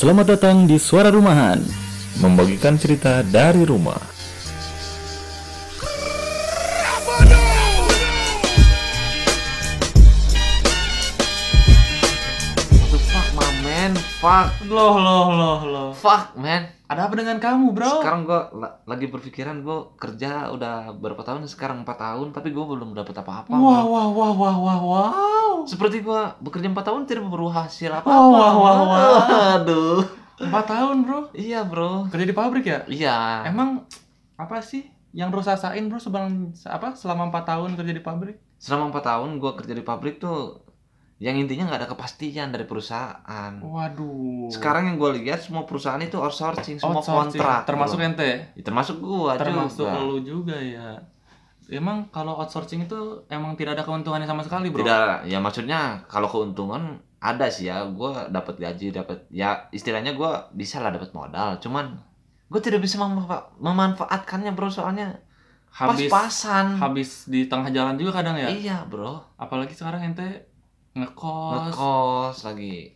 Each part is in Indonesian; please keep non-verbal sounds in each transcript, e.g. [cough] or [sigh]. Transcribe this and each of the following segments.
Selamat datang di Suara Rumahan membagikan cerita dari rumah. Fuck, Loh, loh, loh, loh. fuck, man. Ada apa dengan kamu, bro? Sekarang gua la- lagi berpikiran gua kerja udah berapa tahun? Sekarang 4 tahun, tapi gua belum dapat apa-apa. Wah, bro. wah, wah, wah, wah, wow. Seperti gua bekerja 4 tahun tidak berubah hasil apa-apa. Wah, wah, wah, wah. Aduh. Empat tahun, bro. Iya, bro. Kerja di pabrik ya? Iya. Emang apa sih yang bro rasain, bro, sebelum apa selama empat tahun kerja di pabrik? Selama 4 tahun gua kerja di pabrik tuh yang intinya nggak ada kepastian dari perusahaan. Waduh. Sekarang yang gue lihat semua perusahaan itu outsourcing, semua Outsourcing. kontrak. Termasuk ente? Ya, termasuk gua Termasuk juga. lu juga ya. Emang kalau outsourcing itu emang tidak ada keuntungannya sama sekali, bro? Tidak, ya maksudnya kalau keuntungan ada sih ya. Gue dapat gaji, dapat ya istilahnya gue bisa lah dapat modal. Cuman gue tidak bisa memanfa- memanfaatkannya bro soalnya Habis pas-pasan. habis di tengah jalan juga kadang ya. Iya bro, Apalagi sekarang ente ngekos. ngekos lagi.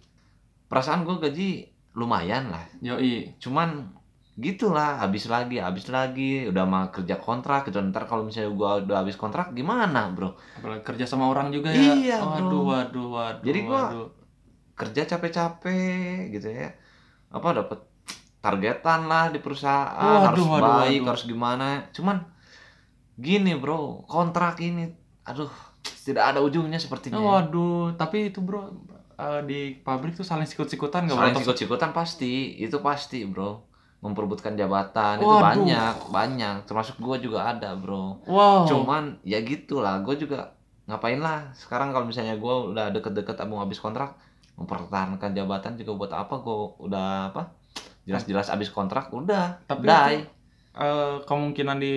Perasaan gue gaji lumayan lah. Yoi. Cuman gitulah habis lagi habis lagi udah mah kerja kontrak gitu ntar kalau misalnya gua udah habis kontrak gimana bro Apalagi kerja sama orang juga ya. Iya, Waduh, bro. waduh, waduh. Jadi gua- waduh. kerja capek-capek gitu ya apa dapat targetan lah di perusahaan Waduh, harus waduh, baik waduh. harus gimana cuman gini bro kontrak ini aduh tidak ada ujungnya sepertinya. Oh, waduh, tapi itu bro eh, di pabrik tuh saling sikut-sikutan nggak Saling sikut-sikutan pasti itu pasti bro. Memperebutkan jabatan itu Waduh. banyak banyak. Termasuk gua juga ada bro. Wow. cuman ya gitulah gue juga ngapain lah? Sekarang kalau misalnya gua udah deket-deket mau habis kontrak mempertahankan jabatan juga buat apa? Gue udah apa jelas-jelas habis kontrak udah Tapi die. itu- Eh, kemungkinan di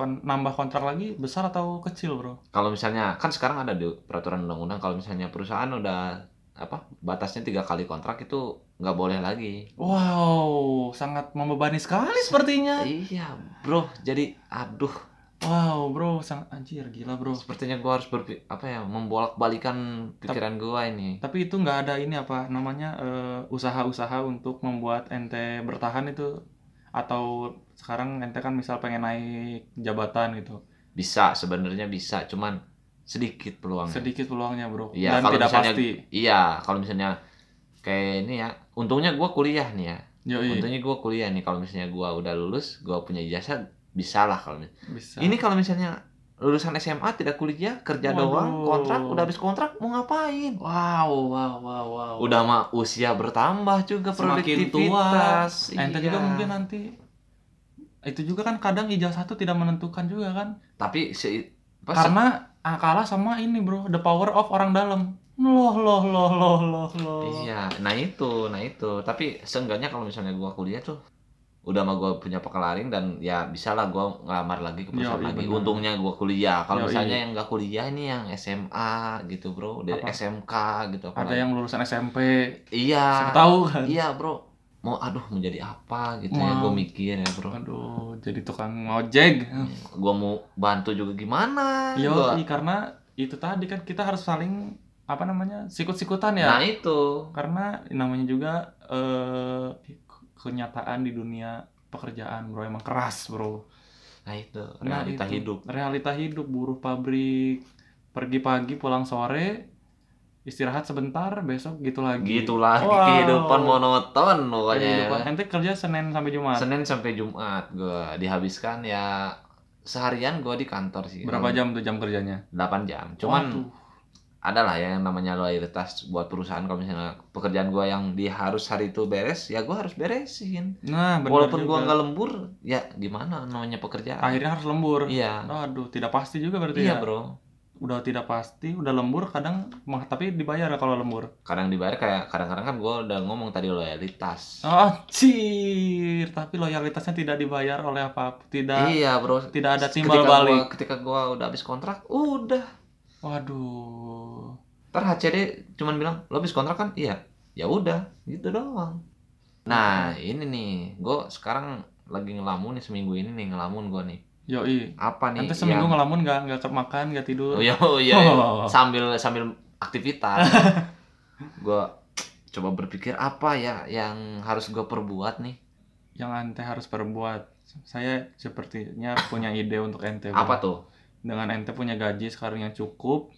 nambah kontrak lagi besar atau kecil bro? kalau misalnya kan sekarang ada di peraturan undang-undang kalau misalnya perusahaan udah apa batasnya tiga kali kontrak itu nggak boleh lagi Wow, sangat membebani sekali sepertinya. iya bro jadi aduh Wow bro, sangat anjir gila bro. sepertinya gua harus berpi apa ya membolak balikan pikiran gua ini Tapi itu nggak ada ini apa namanya eh, usaha-usaha untuk membuat ente bertahan itu atau sekarang ente kan misal pengen naik jabatan gitu. Bisa sebenarnya bisa cuman sedikit peluangnya. Sedikit peluangnya bro. Iya, dan kalau tidak misalnya- pasti. Iya, kalau misalnya kayak ini ya, untungnya gua kuliah nih ya. Yoi, Untungnya gua kuliah nih kalau misalnya gua udah lulus, gua punya ijazah bisa lah kalau mis- bisa. Ini kalau misalnya lulusan SMA tidak kuliah, kerja Waduh. doang, kontrak, udah habis kontrak mau ngapain? wow wow wow wow Udah mah usia bertambah juga Semakin produktivitas. ente Iya. juga mungkin nanti itu juga kan kadang ijazah satu tidak menentukan juga kan Tapi si apa, se- karena ah, kalah sama ini bro the power of orang dalam loh loh loh loh loh loh Iya, nah itu, nah itu. Tapi seenggaknya kalau misalnya gua kuliah tuh udah mah gua punya pekalaring dan ya bisa lah gua ngelamar lagi ke perusahaan lagi. benar. Untungnya gua kuliah. Kalau misalnya yang nggak kuliah ini yang SMA gitu, Bro. Dari Apa? SMK gitu ada apalagi. yang lulusan SMP Iya. tahu kan Iya, Bro. Mau aduh menjadi apa gitu ya Mau. gua mikir ya, Bro. aduh jadi tukang ojek Gua mau bantu juga gimana? yo Gua- karena itu tadi kan kita harus saling apa namanya sikut-sikutan ya Nah, itu. karena namanya juga eh ke- kenyataan di dunia pekerjaan bro emang keras bro Nah, itu Nah, realita itu. hidup. realita hidup buruh pabrik pergi pagi pulang sore istirahat sebentar besok gitu lagi Gitulah Wow. kehidupan monoton pokoknya. Kehidupan. ente kerja senin sampai jumat Senin sampai Jumat gue dihabiskan ya seharian gue di kantor sih. berapa jam tuh jam kerjanya 8 jam. Cuman Waduh. Ada lah ya yang namanya loyalitas buat perusahaan kalau misalnya pekerjaan gue yang di harus hari itu beres, ya gue harus beresin. nah benar Walaupun gue nggak lembur, ya gimana namanya pekerjaan. akhirnya harus lembur Iya. aduh tidak pasti juga berarti Iya ya bro. udah tidak pasti udah lembur kadang mah tapi dibayar kalau lembur Kadang dibayar kayak kadang-kadang kan gue udah ngomong tadi loyalitas. oh cir tapi loyalitasnya tidak dibayar oleh apa tidak Iya bro. tidak ada Ketika timbal gua- balik ketika gue udah habis kontrak, udah. Waduh Ntar HCD cuman bilang, lo habis kontrak kan? Iya. Ya udah, gitu doang. Nah, ini nih, gue sekarang lagi ngelamun nih seminggu ini nih ngelamun gue nih. yoi Apa nih? nanti seminggu yang- ngelamun nggak nggak makan nggak tidur Oh iya, oh, iya. Oh. sambil sambil aktivitas. [laughs] gue coba berpikir apa ya yang harus gue perbuat nih yang ente harus perbuat saya sepertinya punya ide untuk ente bro. apa tuh dengan ente punya gaji sekarang yang cukup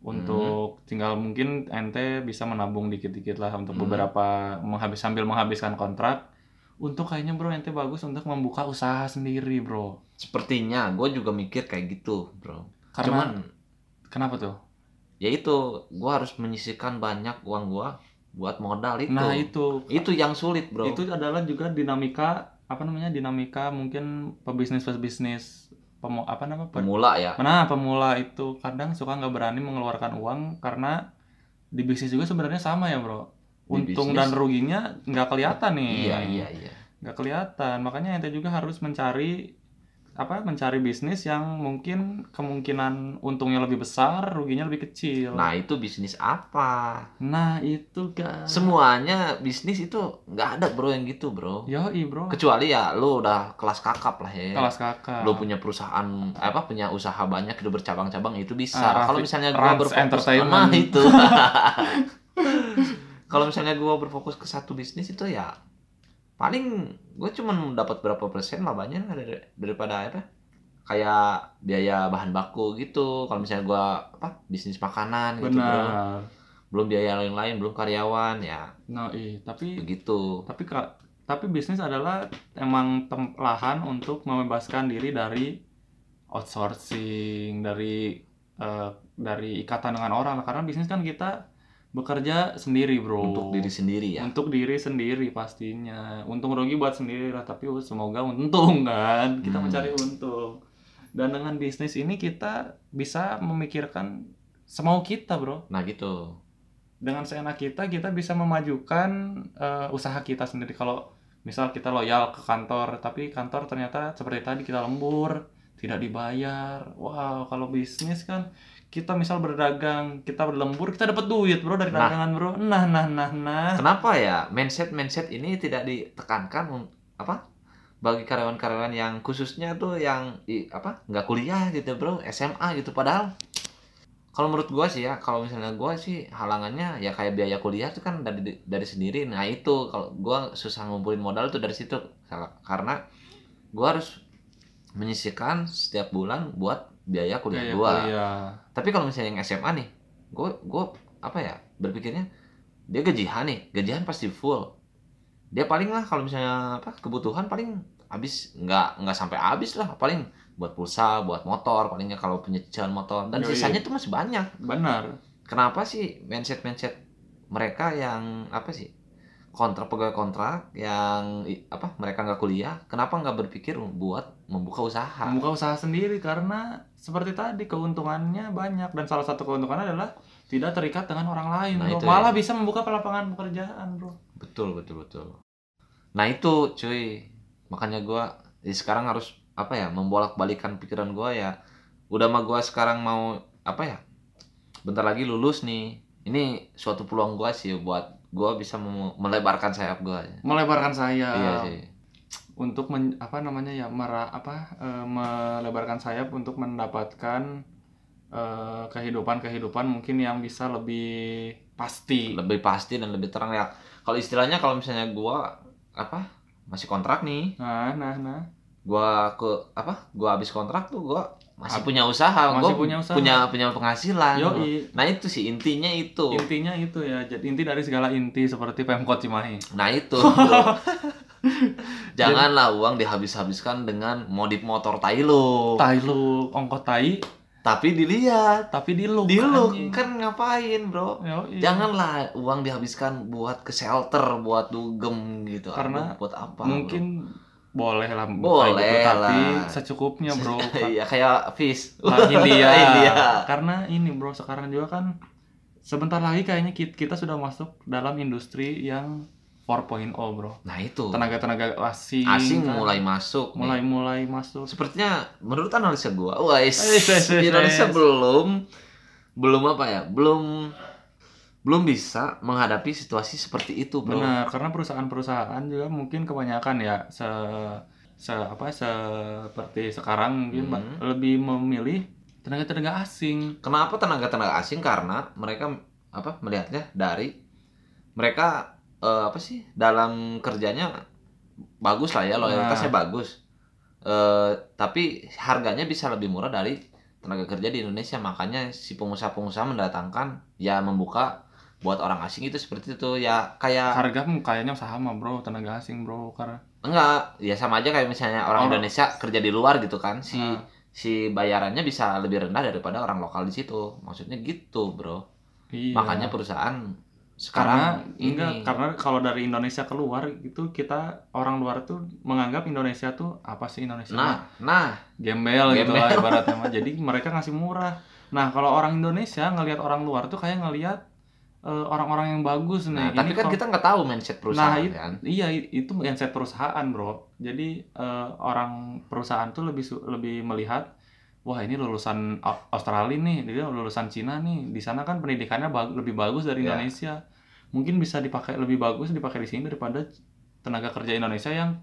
untuk tinggal mungkin ente bisa menabung dikit-dikit lah untuk Hmm. beberapa menghabis sambil menghabiskan kontrak. Untuk kayaknya bro ente bagus untuk membuka usaha sendiri bro. Sepertinya gue juga mikir kayak gitu bro. Karena cuman kenapa tuh? Ya itu gue harus menyisihkan banyak uang gue buat modal itu. Nah itu. Itu yang sulit bro. Itu adalah juga dinamika apa namanya dinamika mungkin pebisnis pebisnis pemu apa nama pe- pemula ya Nah, pemula itu kadang suka nggak berani mengeluarkan uang karena di bisnis juga sebenarnya sama ya, Bro. Untung dan ruginya nggak kelihatan nih. iya iya iya Nggak kelihatan. Makanya ente juga harus mencari apa? Mencari bisnis yang mungkin kemungkinan untungnya lebih besar, ruginya lebih kecil. nah itu bisnis apa Nah, itu guys. semuanya bisnis itu nggak ada bro yang gitu bro Yoi, Bro. kecuali ya lu udah kelas kakap lah ya Kelas kakak. lu punya perusahaan apa punya usaha banyak itu bercabang-cabang itu bisa Ah, kalau misalnya gua Rans berfokus Entertainment. nah itu [laughs] kalau misalnya gua berfokus ke satu bisnis itu ya paling gue cuman dapat berapa persen lah dari- daripada apa kayak biaya bahan baku gitu. Kalau misalnya gua apa bisnis makanan gitu Benar. belum biaya lain-lain belum karyawan ya. Nah, iya, tapi begitu. tapi kak tapi bisnis adalah emang tem- lahan untuk membebaskan diri dari outsourcing dari eh, dari ikatan dengan orang. Karena bisnis kan kita bekerja sendiri bro. Untuk diri sendiri ya? Untuk diri sendiri pastinya. Untung rugi buat sendiri lah tapi semoga untung kan? Kita Hmm. mencari untung. Dan dengan bisnis ini kita bisa memikirkan semau kita bro. Nah gitu. Dengan seenak kita kita bisa memajukan eh, usaha kita sendiri. Kalau misal kita loyal ke kantor tapi kantor ternyata seperti tadi kita lembur tidak dibayar. Wow kalau bisnis kan kita misal berdagang kita berlembur kita dapat duit bro dari Nah. dagangan bro. Nah nah nah nah. Kenapa ya mindset mindset ini tidak ditekankan apa bagi karyawan-karyawan yang khususnya tuh yang i- apa nggak kuliah gitu bro SMA gitu. Padahal kalau menurut gua sih ya kalau misalnya gua sih halangannya ya kayak biaya kuliah tuh kan dari dari sendiri. Nah itu kalau gua susah ngumpulin modal tuh dari situ. Karena gua harus menyisihkan setiap bulan buat biaya kuliah Biaya gua. kuliah. Tapi kalau misalnya yang SMA nih, gue gue apa ya berpikirnya dia gajian nih, gajian pasti full. Dia paling lah kalau misalnya apa kebutuhan paling habis nggak nggak sampai habis lah paling buat pulsa, buat motor palingnya kalau punya cicilan motor dan Yoi. sisanya tuh masih banyak. benar Kenapa sih mindset mindset mereka yang apa sih kontrak pegawai kontrak yang apa mereka nggak kuliah, kenapa nggak berpikir buat membuka usaha? membuka usaha sendiri karena seperti tadi keuntungannya banyak dan salah satu keuntungannya adalah tidak terikat dengan orang lain Nah, bro. malah ya. bisa membuka lapangan pekerjaan bro Betul betul betul. Nah itu cuy, makanya gua ya sekarang harus apa ya membolak balikan pikiran gua ya. Udah mah gua sekarang mau apa ya? Bentar lagi lulus nih. Ini suatu peluang gua sih buat gua bisa melebarkan sayap gua. melebarkan saya Iya sih. untuk men- apa namanya ya mera apa eh, melebarkan sayap untuk mendapatkan eh, kehidupan-kehidupan mungkin yang bisa lebih pasti. Lebih pasti dan lebih terang ya. Kalau istilahnya kalau misalnya gua apa masih kontrak nih, Nah, nah, nah. gua ke apa? Gua habis kontrak tuh gua masih punya usaha, masih gua punya usaha. punya punya penghasilan. Yoi. Nah itu sih intinya itu. Intinya itu ya, jadi inti dari segala inti seperti Pemkot Cimahi. Nah itu. [laughs] bro. Janganlah uang dihabis-habiskan dengan modif motor tai lu. Tai lu ongkot tai, Tapi dilihat, tapi di look. di look kan ngapain, Bro? Yoi. Janganlah uang dihabiskan buat ke shelter, buat dugem gitu. Karena Aduh, buat apa? mungkin boleh lah Boleh gitu, tapi lah. secukupnya bro? [laughs] Iya, kayak fish. Nah, India. [laughs] India. karena ini bro sekarang juga kan sebentar lagi kayaknya ki- kita sudah masuk dalam industri yang 4.0 bro Nah, itu. tenaga-tenaga asing Asing kan. mulai masuk. nih. mulai mulai masuk Sepertinya menurut analisa gua, [laughs] Indonesia wes. belum belum apa ya? Belum belum bisa menghadapi situasi seperti itu, Bro. benar karena perusahaan-perusahaan juga mungkin kebanyakan ya se se apa seperti sekarang mungkin Hmm. Lebih memilih tenaga-tenaga asing Kenapa tenaga-tenaga asing? Karena mereka apa melihatnya dari mereka eh, apa sih dalam kerjanya bagus lah ya loyalitasnya Nah. bagus Eh, tapi harganya bisa lebih murah dari tenaga kerja di Indonesia makanya si pengusaha-pengusaha mendatangkan ya membuka buat orang asing itu seperti itu ya kayak Harga pun kayaknya sama bro, tenaga asing bro karena enggak ya sama aja kayak misalnya orang Oh. Indonesia kerja di luar gitu kan si Nah. si bayarannya bisa lebih rendah daripada orang lokal di situ maksudnya gitu bro iya. makanya perusahaan karena sekarang enggak ini karena kalau dari Indonesia keluar itu kita orang luar tuh menganggap Indonesia tuh apa sih Indonesia nah nah gembel, gitu lah ibaratnya. [laughs] Jadi mereka ngasih murah. Nah, kalau orang Indonesia ngelihat orang luar tuh kayak ngelihat eh, orang-orang yang bagus nih. nah tapi Ini kan kalau- kita nggak tahu mindset perusahaan Nah, kan Iya, itu mindset perusahaan, Bro. Jadi eh, orang perusahaan tuh lebih lebih melihat wah ini lulusan Au- Australia nih, dia lulusan Cina nih. Di sana kan pendidikannya bag- lebih bagus dari Ya. Indonesia. Mungkin bisa dipakai lebih bagus dipakai di sini daripada tenaga kerja Indonesia yang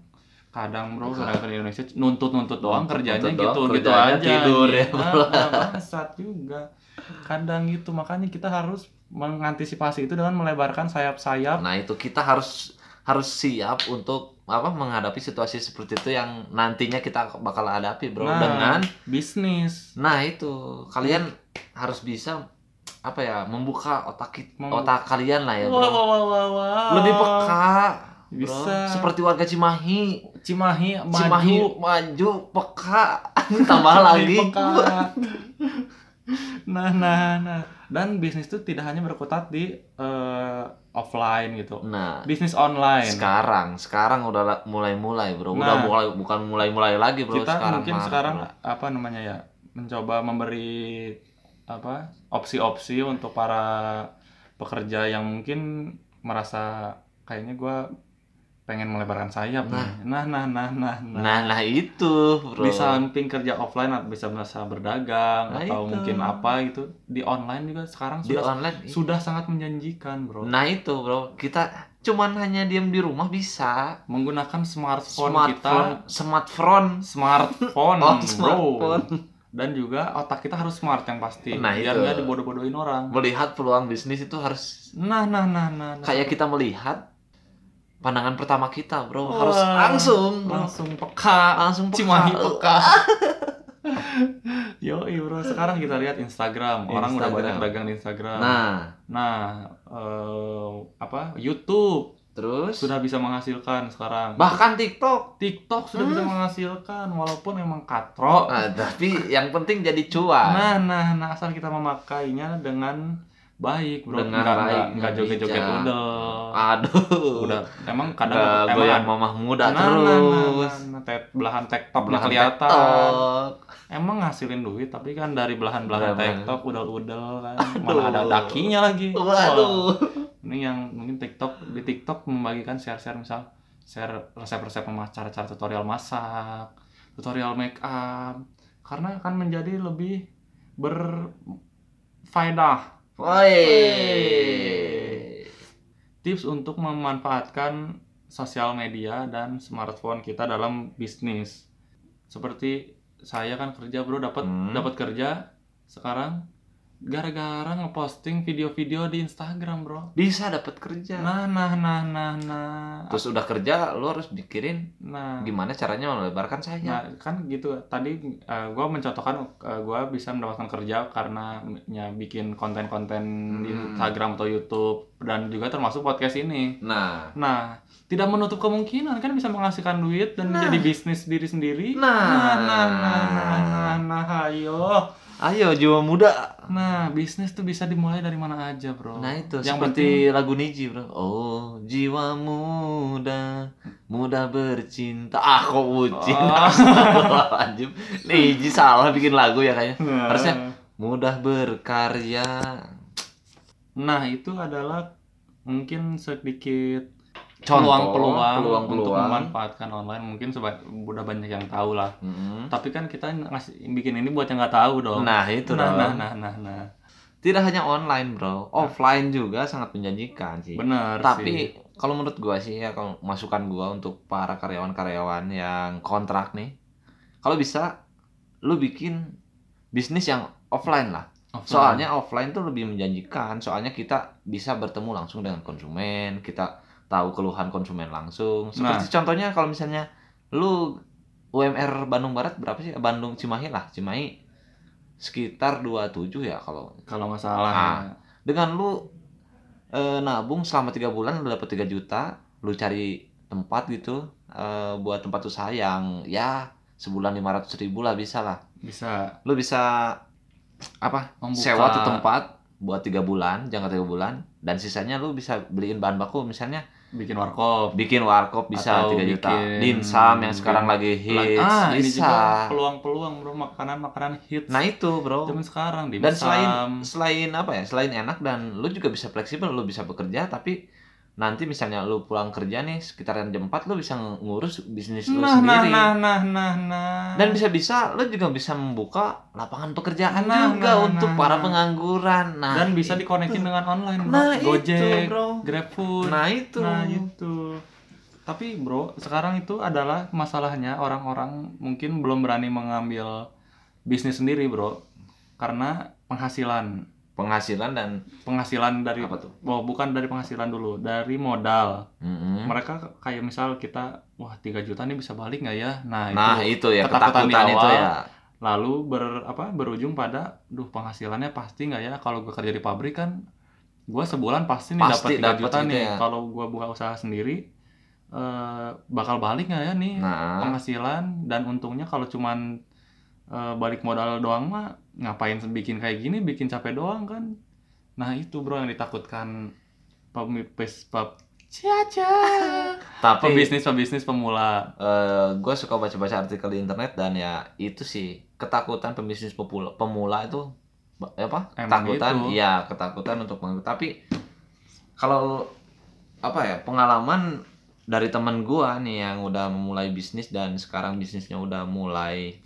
kadang bro tenaga kerja Indonesia nuntut-nuntut doang Nuntut-nuntut kerjanya doang, gitu gitu kerjanya aja tidur ya, Ah, bro. ah, bangsat juga kadang gitu makanya kita harus mengantisipasi itu dengan melebarkan sayap-sayap nah itu kita harus harus siap untuk apa menghadapi situasi seperti itu yang nantinya kita bakal hadapi bro Nah. dengan bisnis nah itu kalian harus bisa apa ya membuka otak kit- Mem- otak kalian lah ya bro wah, wah, wah, wah. lebih peka bro. Bisa. seperti warga Cimahi Cimahi maju Cimahi maju peka [laughs] tambah lagi peka. [laughs] nah nah nah dan bisnis itu tidak hanya berkutat di eh, offline gitu nah bisnis online sekarang sekarang udah la- mulai-mulai bro udah Nah. mulai bukan mulai-mulai lagi bro kita sekarang mungkin sekarang bro. apa namanya ya mencoba memberi apa opsi-opsi untuk para pekerja yang mungkin merasa kayaknya gua pengen melebarkan sayap. Nih. nah nah nah nah nah, nah nah itu bro. Di samping kerja offline atau bisa bisa berdagang Nah, atau itu. mungkin apa gitu. Di online juga sekarang di sudah online sudah sangat menjanjikan bro. Nah itu bro. Kita cuman hanya diam di rumah bisa. Menggunakan smartphone, smartphone kita. Smartphone smartphone. [laughs] Oh bro. smartphone. Dan juga otak kita harus smart yang pasti Nah, biar nggak dibodoh-bodohin orang. Melihat peluang bisnis itu harus nah nah nah nah, nah. kayak kita melihat pandangan pertama kita bro Wah, harus langsung bro. langsung peka langsung peka. Cimahi peka [laughs] Yo, bro. Sekarang kita lihat Instagram. Orang udah Instagram. banyak dagang di Instagram. nah Nah, eh, apa? YouTube terus sudah bisa menghasilkan sekarang. bahkan TikTok TikTok sudah bisa menghasilkan walaupun memang katro. nah, tapi yang penting jadi cuan Nah, nah, nah asal kita memakainya dengan baik, bro. Dengan Nggak- baik, nggak- nggak nggak joget-joget bijak. udel. aduh Udah, emang kadang Udah emang goyang mamah muda Nah, nah, terus nah, nah, nah, tek- belahan TikTok Belahan kelihatan. TikTok. Emang ngasilin duit tapi kan dari belahan-belahan Belahan- TikTok udel-udel kan. Mana ada dakinya lagi. Waduh. Ini yang mungkin TikTok di TikTok membagikan share-share misal share resep-resep memasak cara-cara tutorial masak, tutorial make up karena akan menjadi lebih berfaedah Woi. tips untuk memanfaatkan sosial media dan smartphone kita dalam bisnis. Seperti saya kan kerja bro dapat Hmm. dapat kerja sekarang gara-gara ngeposting video-video di Instagram bro. Bisa dapat kerja. Nah nah nah nah nah. Terus udah kerja, lu harus mikirin Nah, gimana caranya melebarkan sayap. nah kan gitu tadi gue mencontohkan gue bisa mendapatkan kerja karena ya, bikin konten-konten di Hmm. Instagram atau YouTube dan juga termasuk podcast ini. Nah, Nah, tidak menutup kemungkinan kan bisa menghasilkan duit dan Nah. menjadi bisnis diri sendiri. Nah. nah, nah, nah, nah, nah, nah, ayo. ayo jiwa muda. Nah, bisnis tuh bisa dimulai dari mana aja, bro. Nah itu yang seperti lagu Niji bro. Oh jiwa muda, muda bercinta. Ah kok bucin. Oh. [laughs] Niji salah bikin lagu ya kayaknya. penting- Harusnya mudah berkarya. Nah, itu adalah mungkin sedikit peluang-peluang untuk memanfaatkan online. Mungkin seba- udah banyak yang tahu lah. Mm-mm. Tapi kan kita ngasih bikin ini buat yang nggak tahu dong. Nah itu nah, dong. nah, nah, nah, nah. Tidak hanya online bro, offline juga sangat menjanjikan sih. Benar sih. Tapi kalau menurut gua sih ya kalau masukan gua untuk para karyawan-karyawan yang kontrak nih, kalau bisa lu bikin bisnis yang offline lah. Offline. Soalnya offline tuh lebih menjanjikan. Soalnya kita bisa bertemu langsung dengan konsumen, kita tahu keluhan konsumen langsung. Seperti contohnya kalau misalnya lu UMR Bandung Barat berapa sih? Bandung Cimahi lah, Cimahi sekitar 27 ya kalau kalau nggak salah Ah. ya. dengan lu eh, nabung selama tiga bulan lu dapat 3 juta, lu cari tempat gitu eh, buat tempat usaha yang ya sebulan 500 ribu lah bisa lah. bisa Lu bisa apa? Membuka. sewa tuh tempat buat tiga bulan, jangka tiga bulan, dan sisanya lu bisa beliin bahan baku misalnya bikin warkop. Bikin warkop bisa 3 juta, dimsum yang sekarang lagi hits, ah ini bisa. juga peluang-peluang bro. Makanan-makanan hits. Nah itu bro. zaman sekarang di dan selain selain apa ya selain enak dan lu juga bisa fleksibel lu bisa bekerja tapi nanti misalnya lu pulang kerja nih sekitaran jam 4 lu bisa ngurus bisnis lu nah, nah sendiri nah nah nah nah dan bisa-bisa lu juga bisa membuka lapangan pekerjaan Nah, juga nah, untuk nah, para nah. pengangguran nah dan bisa itu. dikonekin dengan online bro. nah Gojek itu bro GrabFood nah itu Nah itu. Tapi bro, sekarang itu adalah masalahnya orang-orang mungkin belum berani mengambil bisnis sendiri bro, karena penghasilan, penghasilan dan penghasilan dari apa tuh oh, bukan dari penghasilan dulu, dari modal. Mm-mm. Mereka kayak misal kita, wah 3 juta nih bisa balik nggak ya? Nah, nah itu. itu ya ketakutan ketakutan, di itu awal. ya Lalu ber apa berujung pada, duh penghasilannya pasti nggak ya? Kalau gue kerja di pabrik kan, gue sebulan pasti nih dapat 3 dapat juta gitu nih. ya. Kalau gue buka usaha sendiri, eh, bakal balik nggak ya nih nah penghasilan dan untungnya kalau cuman eh, balik modal doang mah ngapain bikin kayak gini bikin capek doang kan nah itu bro yang ditakutkan pemipis pep Ciaca. [laughs] tapi pebisnis pebisnis pemula gue suka baca-baca artikel di internet dan ya itu sih ketakutan pembisnis pemula, pemula itu apa Emang ketakutan gitu. iya ketakutan untuk meng- tapi kalau apa ya pengalaman dari teman gua nih yang udah memulai bisnis dan sekarang bisnisnya udah mulai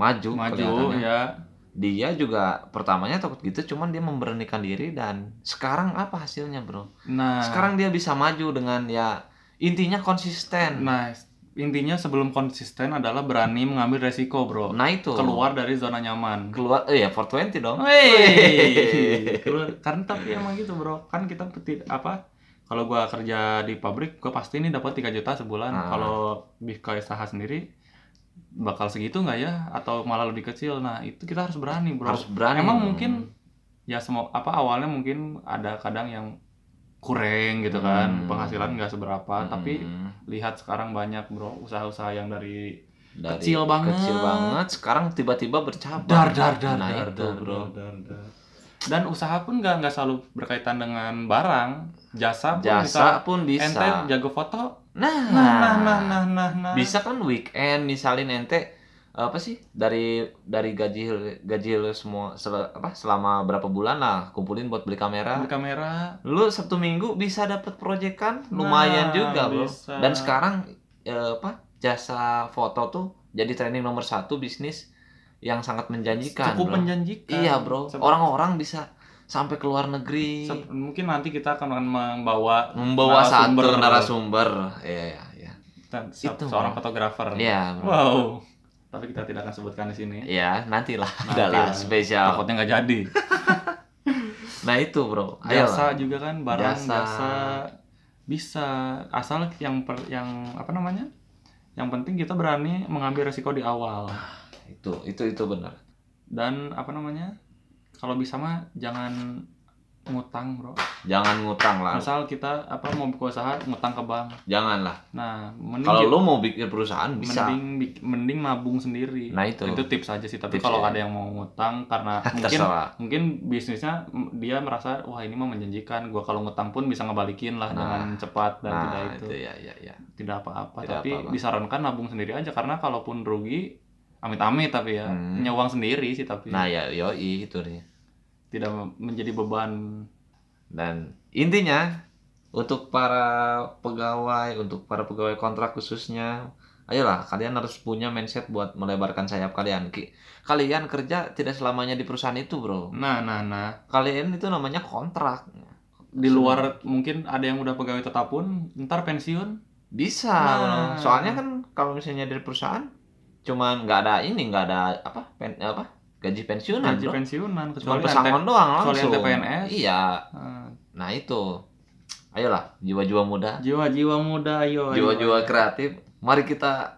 maju maju ya. Dia juga pertamanya takut gitu cuman dia memberanikan diri dan sekarang apa hasilnya bro? Nah. Sekarang dia bisa maju dengan ya intinya konsisten. Nah intinya sebelum konsisten adalah berani mengambil resiko bro. Nah itu. Keluar dari zona nyaman. Keluar eh ya 420 dong. Wey, [laughs] keluar karena tapi emang gitu bro. Kan kita peti- apa kalau gua kerja di pabrik gua pasti ini dapat 3 juta sebulan. Ah. kalau bikin usaha sendiri bakal segitu nggak ya? Atau malah lebih kecil? Nah itu kita harus berani bro. Harus berani emang mungkin ya semua apa awalnya mungkin ada kadang yang kurang gitu kan. Hmm. penghasilan nggak seberapa Mm-mm. tapi lihat sekarang banyak bro usaha-usaha yang dari Dari kecil banget. kecil banget sekarang tiba-tiba bercabang. Dar dar dar nah dar, itu dar, bro. dar, dar, dar. dan usaha pun nggak nggak selalu berkaitan dengan barang. Jasa pun jasa misal pun bisa. ente jago foto nah, nah nah nah nah nah, nah. bisa kan weekend misalin ente apa sih dari dari gaji gaji lu semua sel- apa selama berapa bulan lah kumpulin buat beli kamera Beli kamera lu sabtu minggu bisa dapat proyekan Nah, lumayan juga bro bisa. dan sekarang eh, apa jasa foto tuh jadi trending nomor satu bisnis yang sangat menjanjikan cukup bro. menjanjikan iya bro orang-orang bisa sampai ke luar negeri mungkin nanti kita akan membawa membawa narasumber. satu narasumber iya iya iya dan Itu, seorang fotografer iya wow tapi kita tidak akan sebutkan di sini Iya, nantilah Nanti adalah lah. spesial. takutnya nggak jadi [laughs] Nah, itu, Bro. jasa Ayolah. juga kan barang Jasa. jasa. bisa asal yang per, yang apa namanya yang penting kita berani mengambil resiko di awal Itu, itu itu benar. dan apa namanya kalau bisa mah jangan ngutang bro Jangan ngutang lah. misal kita apa mau buka usaha ngutang ke bank Janganlah. nah mending Kalau lu mau bikin perusahaan bisa. mending mending nabung sendiri Nah, itu. itu tips aja sih tapi kalau ya. ada yang mau ngutang karena [laughs] mungkin mungkin bisnisnya dia merasa wah ini mah menjanjikan gua kalau ngutang pun bisa ngebalikin lah Nah. dengan cepat dan Nah, tidak itu itu ya ya ya. tidak apa-apa Tidak tapi apa-apa. disarankan nabung sendiri aja karena kalaupun rugi amit-amit tapi ya Hmm. punya uang sendiri sih tapi Nah, ya yoi itu nih. Tidak menjadi beban Dan intinya untuk para pegawai, untuk para pegawai kontrak khususnya, ayolah kalian harus punya mindset buat melebarkan sayap kalian. Ki- Kalian kerja tidak selamanya di perusahaan itu, Bro. nah nah nah Kalian itu namanya kontrak. di luar mungkin ada yang udah pegawai tetap pun ntar pensiun Bisa, Nah. Soalnya kan kalau misalnya dari perusahaan cuman nggak ada ini, nggak ada apa? Pen, apa? Gaji pensiunan gaji bro. pensiunan kecuali pesangon doang kecuali langsung. Ente PNS. iya. Eh, nah itu. Ayolah jiwa-jiwa muda. Jiwa-jiwa muda ayo jiwa-jiwa kreatif. Mari kita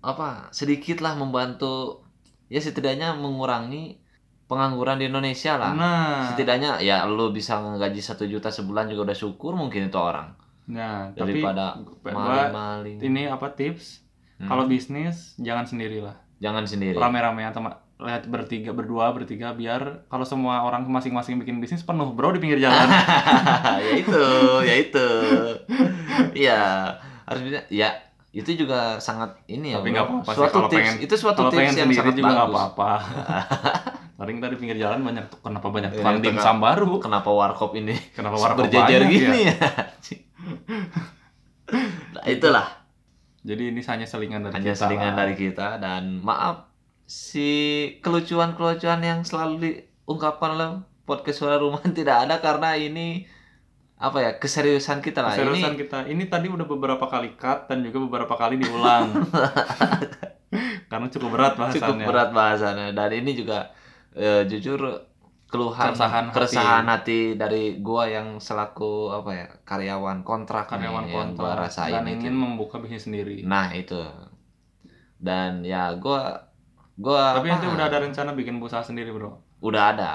apa sedikitlah membantu ya setidaknya mengurangi pengangguran di Indonesia lah. Nah setidaknya ya lu bisa ngegaji satu juta sebulan juga udah syukur mungkin itu orang. Nah daripada maling-maling. ini apa tips? Hmm. kalau bisnis jangan sendirilah. Jangan sendiri. Rame-rame atau lihat bertiga berdua bertiga biar kalau semua orang masing-masing bikin bisnis penuh bro di pinggir jalan. [laughs] Ya itu ya itu. Iya harus bisa ya itu juga sangat ini ya Tapi nggak apa-apa suatu kalau tips pengen- itu suatu kalau tips pengen yang sendiri sangat juga nggak apa-apa. [laughs] Paling tadi pinggir jalan banyak kenapa banyak Iya, tukang tengah- dimsum baru? kenapa warkop ini kenapa warkop berjejer banyak gini ya? ya [laughs] nah, itulah. Jadi ini hanya selingan dari hanya kita. selingan lah. dari kita dan maaf si kelucuan-kelucuan yang selalu diungkapkan dalam podcast suara rumahan [laughs] tidak ada karena ini apa ya keseriusan kita lah. Keseriusan ini kita. Ini tadi udah beberapa kali cut dan juga beberapa kali diulang. [laughs] Karena cukup berat bahasannya. Cukup berat bahasannya. Dan ini juga eh, jujur keluhan Keresahan hati. keresahan hati dari gua yang selaku apa ya karyawan kontrak nih karyawan yang gua kontrak rasain dan itu. ingin membuka bisnis sendiri. Nah itu. Dan ya gua gua tapi nanti udah ada rencana bikin usaha sendiri bro? Udah ada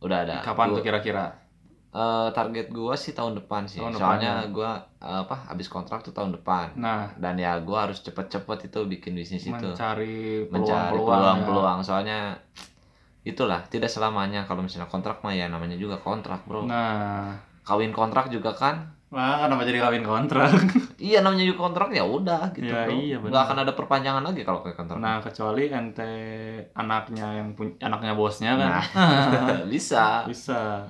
udah ada. Kapan Gua- tuh kira-kira? Eh, target gua sih tahun depan sih. Tahun soalnya depan, gua eh, apa habis kontrak tuh tahun depan. Nah. Dan ya gua harus cepet-cepet itu bikin bisnis itu. Mencari mencari peluang-peluang. ya. soalnya itulah tidak selamanya. Kalau misalnya kontrak mah ya namanya juga kontrak bro. Nah. Kawin kontrak juga kan Wah, kenapa jadi kawin kontrak? [laughs] iya namanya juga kontrak ya udah gitu Ya, bro iya, benar. nggak akan ada perpanjangan lagi kalau kayak kontrak Nah, kecuali ente anaknya yang punya anaknya bosnya kan. Nah. [laughs] bisa Bisa.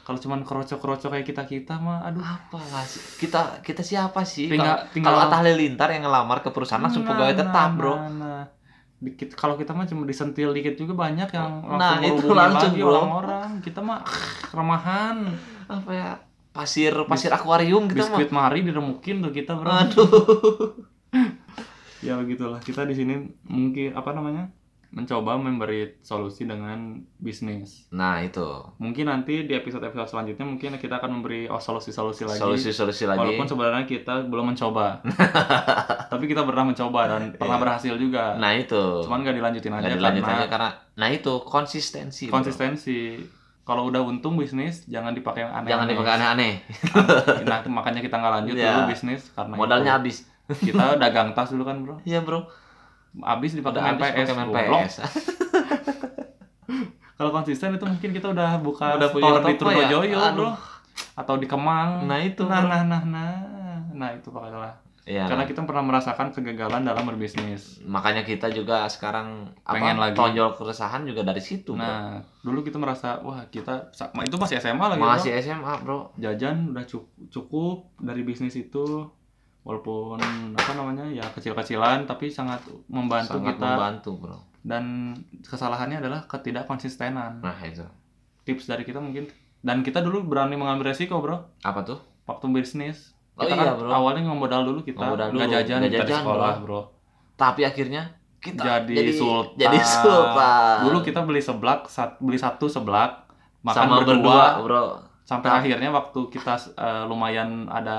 Kalau cuman kerocok-kerocok kayak kita-kita mah aduh. apa sih kita kita siapa sih Tinggal- kalau tinggal- kalau Atta Halilintar yang ngelamar ke perusahaan langsung Nah, pegawai nah, tetap nah, bro Nah, Dikit kalau kita mah cuma disentil dikit juga banyak yang Nah, langsung itu merubungin langsung, orang-orang. Kita mah remahan. apa ya pasir pasir akuarium gitu mah Biskuit mari diremukin tuh kita, Bro. aduh [laughs] ya begitulah. Kita di sini mungkin apa namanya mencoba memberi solusi dengan bisnis. Nah itu. Mungkin nanti di episode episode selanjutnya mungkin kita akan memberi oh, solusi-solusi lagi. Solusi-solusi lagi. Walaupun sebenarnya kita belum mencoba. [laughs] Tapi kita pernah mencoba dan pernah Iya. berhasil juga. Nah itu. Cuman gak dilanjutin aja nggak dilanjut karena aja karena nah itu konsistensi bro. Kalau udah untung bisnis jangan dipakai yang aneh jangan dipakai aneh-aneh nah itu makanya kita nggak lanjut Iya. dulu bisnis karena modalnya itu. habis kita dagang tas dulu kan bro iya bro habis dipakai udah main habis PS pakai main goblok. PS [laughs] Kalau konsisten itu mungkin kita udah buka Udah punya store di toko ya? Trunojoyo, Aduh. bro. Atau di Kemang. nah itu nah, bro. nah, nah, nah. Nah, itu pokoknya. Iya. Karena kita pernah merasakan kegagalan dalam berbisnis. makanya kita juga sekarang Pengen apa lagi. tonjol keresahan juga dari situ bro. Nah, dulu kita merasa, wah kita itu masih SMA lagi, masih bro. SMA bro Jajan udah cukup, cukup dari bisnis itu. Walaupun apa namanya ya kecil-kecilan tapi sangat membantu sangat kita membantu bro dan kesalahannya adalah ketidakkonsistenan. nah itu Tips dari kita mungkin dan kita dulu berani mengambil resiko, Bro. apa tuh waktu bisnis Oh kita iya, kan bro. awalnya ngemodal dulu kita. Nggak dulu, jajan nggak jajan, sekolah. bro. Tapi akhirnya kita jadi, sultan. jadi sultan. Dulu kita beli seblak sat, beli satu seblak makan sama berdua, berdua bro sampai Nah. akhirnya waktu kita eh, lumayan ada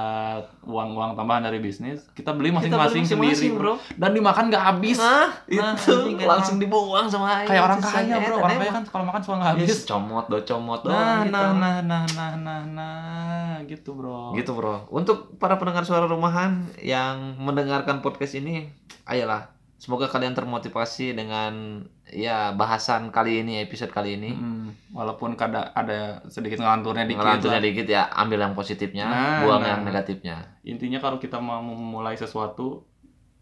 uang-uang tambahan dari bisnis kita beli masing-masing sendiri masing-masing, bro. dan dimakan nggak habis Nah, Nah, itu kayak langsung dibuang sama air. kayak orang kaya ya, bro orang kaya kan kalau makan suka nggak habis Yes, comot do comot nah doang gitu. nah nah nah nah nah nah gitu bro Gitu bro. Untuk para pendengar suara rumahan yang mendengarkan podcast ini, ayolah. Semoga kalian termotivasi dengan ya bahasan kali ini, episode kali ini. Mm, walaupun kada ada sedikit ngelanturnya dikit Ngelanturnya lah. dikit ya, ambil yang positifnya, Nah, buang nah. yang negatifnya. intinya kalau kita mau memulai sesuatu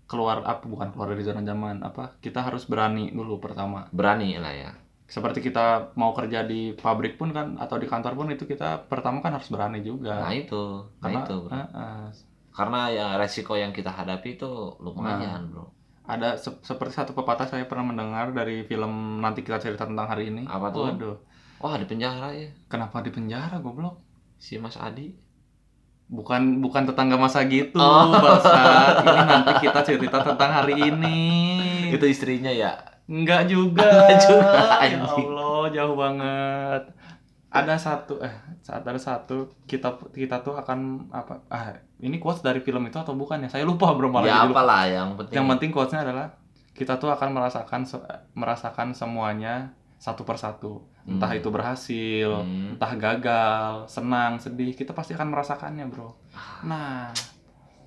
keluar apa bukan keluar dari zona nyaman apa kita harus berani dulu pertama Berani lah ya. seperti kita mau kerja di pabrik pun kan atau di kantor pun itu kita pertama kan harus berani juga Nah itu, nah karena itu bro. eh, eh, Karena ya resiko yang kita hadapi itu lumayan bro. Ada se- seperti satu pepatah saya pernah mendengar dari film nanti kita cerita tentang hari ini Apa tuh? Waduh, Wah di penjara ya, kenapa di penjara goblok si Mas Adi. bukan bukan tetangga masa gitu Oh. bangsat ini nanti kita cerita tentang hari ini Itu istrinya ya. Enggak juga. Enggak juga, ya. Allah, jauh banget. Ada satu eh saat ada satu kita kita tuh akan apa ah ini quotes dari film itu atau bukan ya? Saya lupa bro malah ya jadi lupa. apalah yang penting. Yang penting quotesnya adalah kita tuh akan merasakan merasakan semuanya satu persatu. Entah Hmm. itu berhasil Hmm. entah gagal senang sedih kita pasti akan merasakannya bro. Nah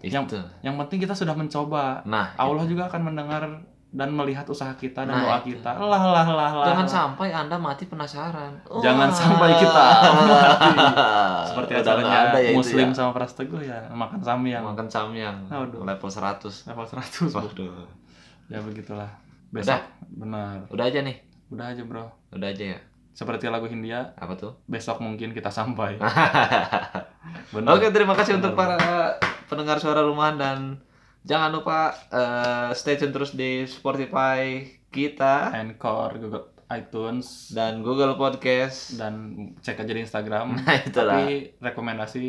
yang itu. yang penting kita sudah mencoba. Nah Allah juga akan mendengar dan melihat usaha kita dan Nah, doa itu. kita. Lah lah lah lah jangan sampai anda mati penasaran. [laughs] Jangan Wah. sampai kita [laughs] mati. seperti acaranya ada ya itu muslim ya. sama Pras Teguh ya makan samyang. Makan samyang. Aduh. level 100 level 100 bro. waduh. Ya begitulah. Besok. Udah? benar. Udah aja nih? Udah aja bro. Udah aja ya? Seperti lagu Hindia. Apa tuh? Besok mungkin kita sampai. Benar [laughs] Oke, terima kasih untuk Benar, para pendengar suara rumahan dan jangan lupa eh, stay tune terus di Spotify kita Anchor Google iTunes dan Google Podcast. dan cek aja di Instagram Nah, itulah. tapi rekomendasi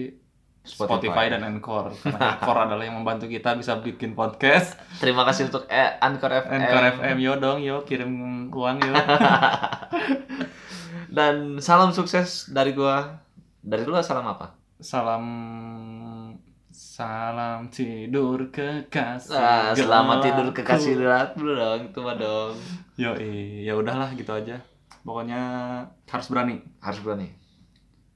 Spotify. Spotify, dan Anchor karena Anchor adalah yang membantu kita bisa bikin podcast Terima kasih untuk eh, Anchor FM. Anchor FM yo dong yo kirim uang yo [laughs] Dan salam sukses dari gua. Dari lu salam apa? salam salam tidur kekasih Ah, selamat tidur kekasih dulu dong, itu mah dong. yo ya udahlah gitu aja pokoknya harus berani Harus berani.